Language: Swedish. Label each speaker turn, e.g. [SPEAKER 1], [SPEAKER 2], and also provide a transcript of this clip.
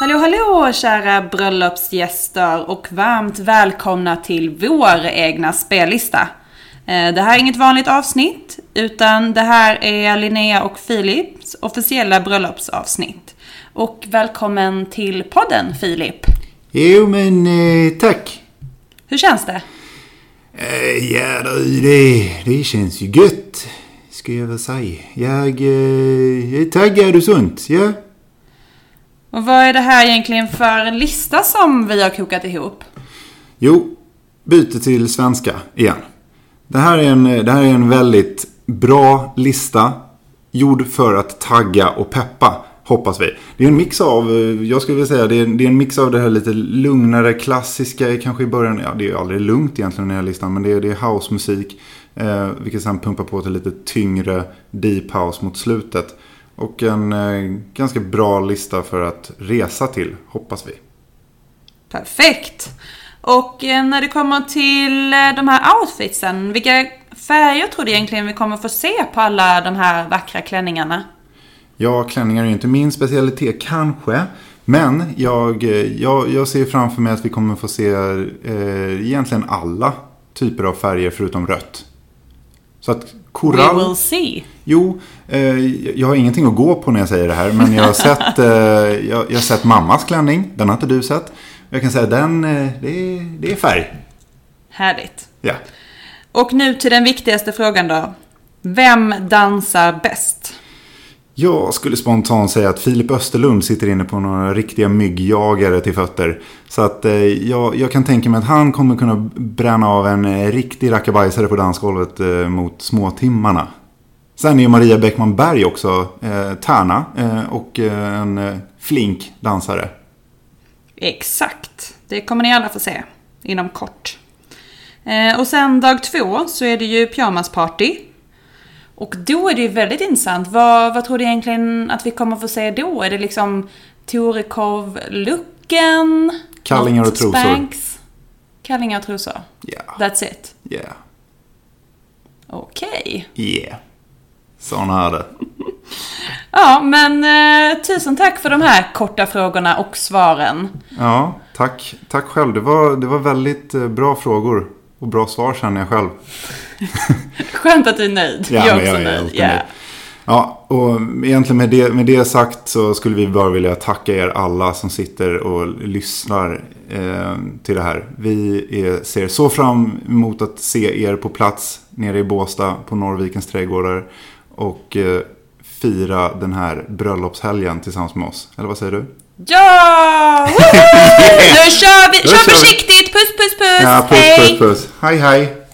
[SPEAKER 1] Hallå hallå kära bröllopsgäster och varmt välkomna till vår egna spellista. Eh, Det här är inget vanligt avsnitt utan det här är Linnea och Filips officiella bröllopsavsnitt. Och välkommen till podden Filip.
[SPEAKER 2] Jo men eh, tack.
[SPEAKER 1] Hur känns det?
[SPEAKER 2] Eh, ja du, det, det känns ju gött. Ska jag väl säga. Jag, jag är taggad och sånt. Ja.
[SPEAKER 1] Och vad är det här egentligen för lista som vi har kokat ihop?
[SPEAKER 2] Jo, byter till svenska igen. Det här, är en, det här är en väldigt bra lista. Gjord för att tagga och peppa. Hoppas vi. Det är en mix av, jag skulle vilja säga, det är, det är en mix av det här lite lugnare, klassiska, kanske i början. Ja, det är ju aldrig lugnt egentligen i den här listan. Men det är, det är housemusik. Eh, vilket sen pumpar på till lite tyngre deep house mot slutet. Och en eh, ganska bra lista för att resa till, hoppas vi.
[SPEAKER 1] Perfekt! Och eh, när det kommer till eh, de här outfitsen, vilka färger tror du egentligen vi kommer få se på alla de här vackra klänningarna?
[SPEAKER 2] Ja, klänningar är ju inte min specialitet kanske. Men jag, eh, jag, jag ser framför mig att vi kommer få se eh, egentligen alla typer av färger förutom rött. Så att korall...
[SPEAKER 1] We will see.
[SPEAKER 2] Jo, eh, jag har ingenting att gå på när jag säger det här. Men jag har sett, eh, jag, jag har sett mammas klänning. Den har inte du sett. Jag kan säga den, eh, det, är, det är färg.
[SPEAKER 1] Härligt.
[SPEAKER 2] Ja.
[SPEAKER 1] Och nu till den viktigaste frågan då. Vem dansar bäst?
[SPEAKER 2] Jag skulle spontant säga att Filip Österlund sitter inne på några riktiga myggjagare till fötter. Så att eh, jag, jag kan tänka mig att han kommer kunna bränna av en eh, riktig rackabajsare på dansgolvet eh, mot småtimmarna. Sen är ju Maria Bäckman Berg också eh, tärna eh, och eh, en eh, flink dansare.
[SPEAKER 1] Exakt. Det kommer ni alla få se inom kort. Eh, och sen dag två så är det ju pyjamasparty. Och då är det ju väldigt intressant. Vad, vad tror du egentligen att vi kommer få se då? Är det liksom Torekov-looken?
[SPEAKER 2] Kallingar och trosor.
[SPEAKER 1] Spanx? Kallingar och trosor.
[SPEAKER 2] Ja,
[SPEAKER 1] That's it.
[SPEAKER 2] yeah,
[SPEAKER 1] Okej.
[SPEAKER 2] yeah. Sån är det.
[SPEAKER 1] Ja, men eh, tusen tack för de här korta frågorna och svaren.
[SPEAKER 2] Ja, tack. Tack själv. Det var, det var väldigt eh, bra frågor. Och bra svar känner jag själv.
[SPEAKER 1] Skönt att du är nöjd.
[SPEAKER 2] Ja,
[SPEAKER 1] jag är också
[SPEAKER 2] jag är
[SPEAKER 1] nöjd.
[SPEAKER 2] alltid
[SPEAKER 1] Ja.
[SPEAKER 2] nöjd. Ja, och egentligen med det, med det sagt så skulle vi bara vilja tacka er alla som sitter och lyssnar eh, till det här. Vi är, ser så fram emot att se er på plats nere i Båstad på Norrvikens trädgårdar. Och eh, fira den här bröllopshelgen tillsammans med oss. Eller vad säger du?
[SPEAKER 1] Ja! Nu kör vi! Kör försiktigt! Puss, puss, puss!
[SPEAKER 2] Ja, puss,
[SPEAKER 1] Hej!
[SPEAKER 2] puss, puss. Hej, hej.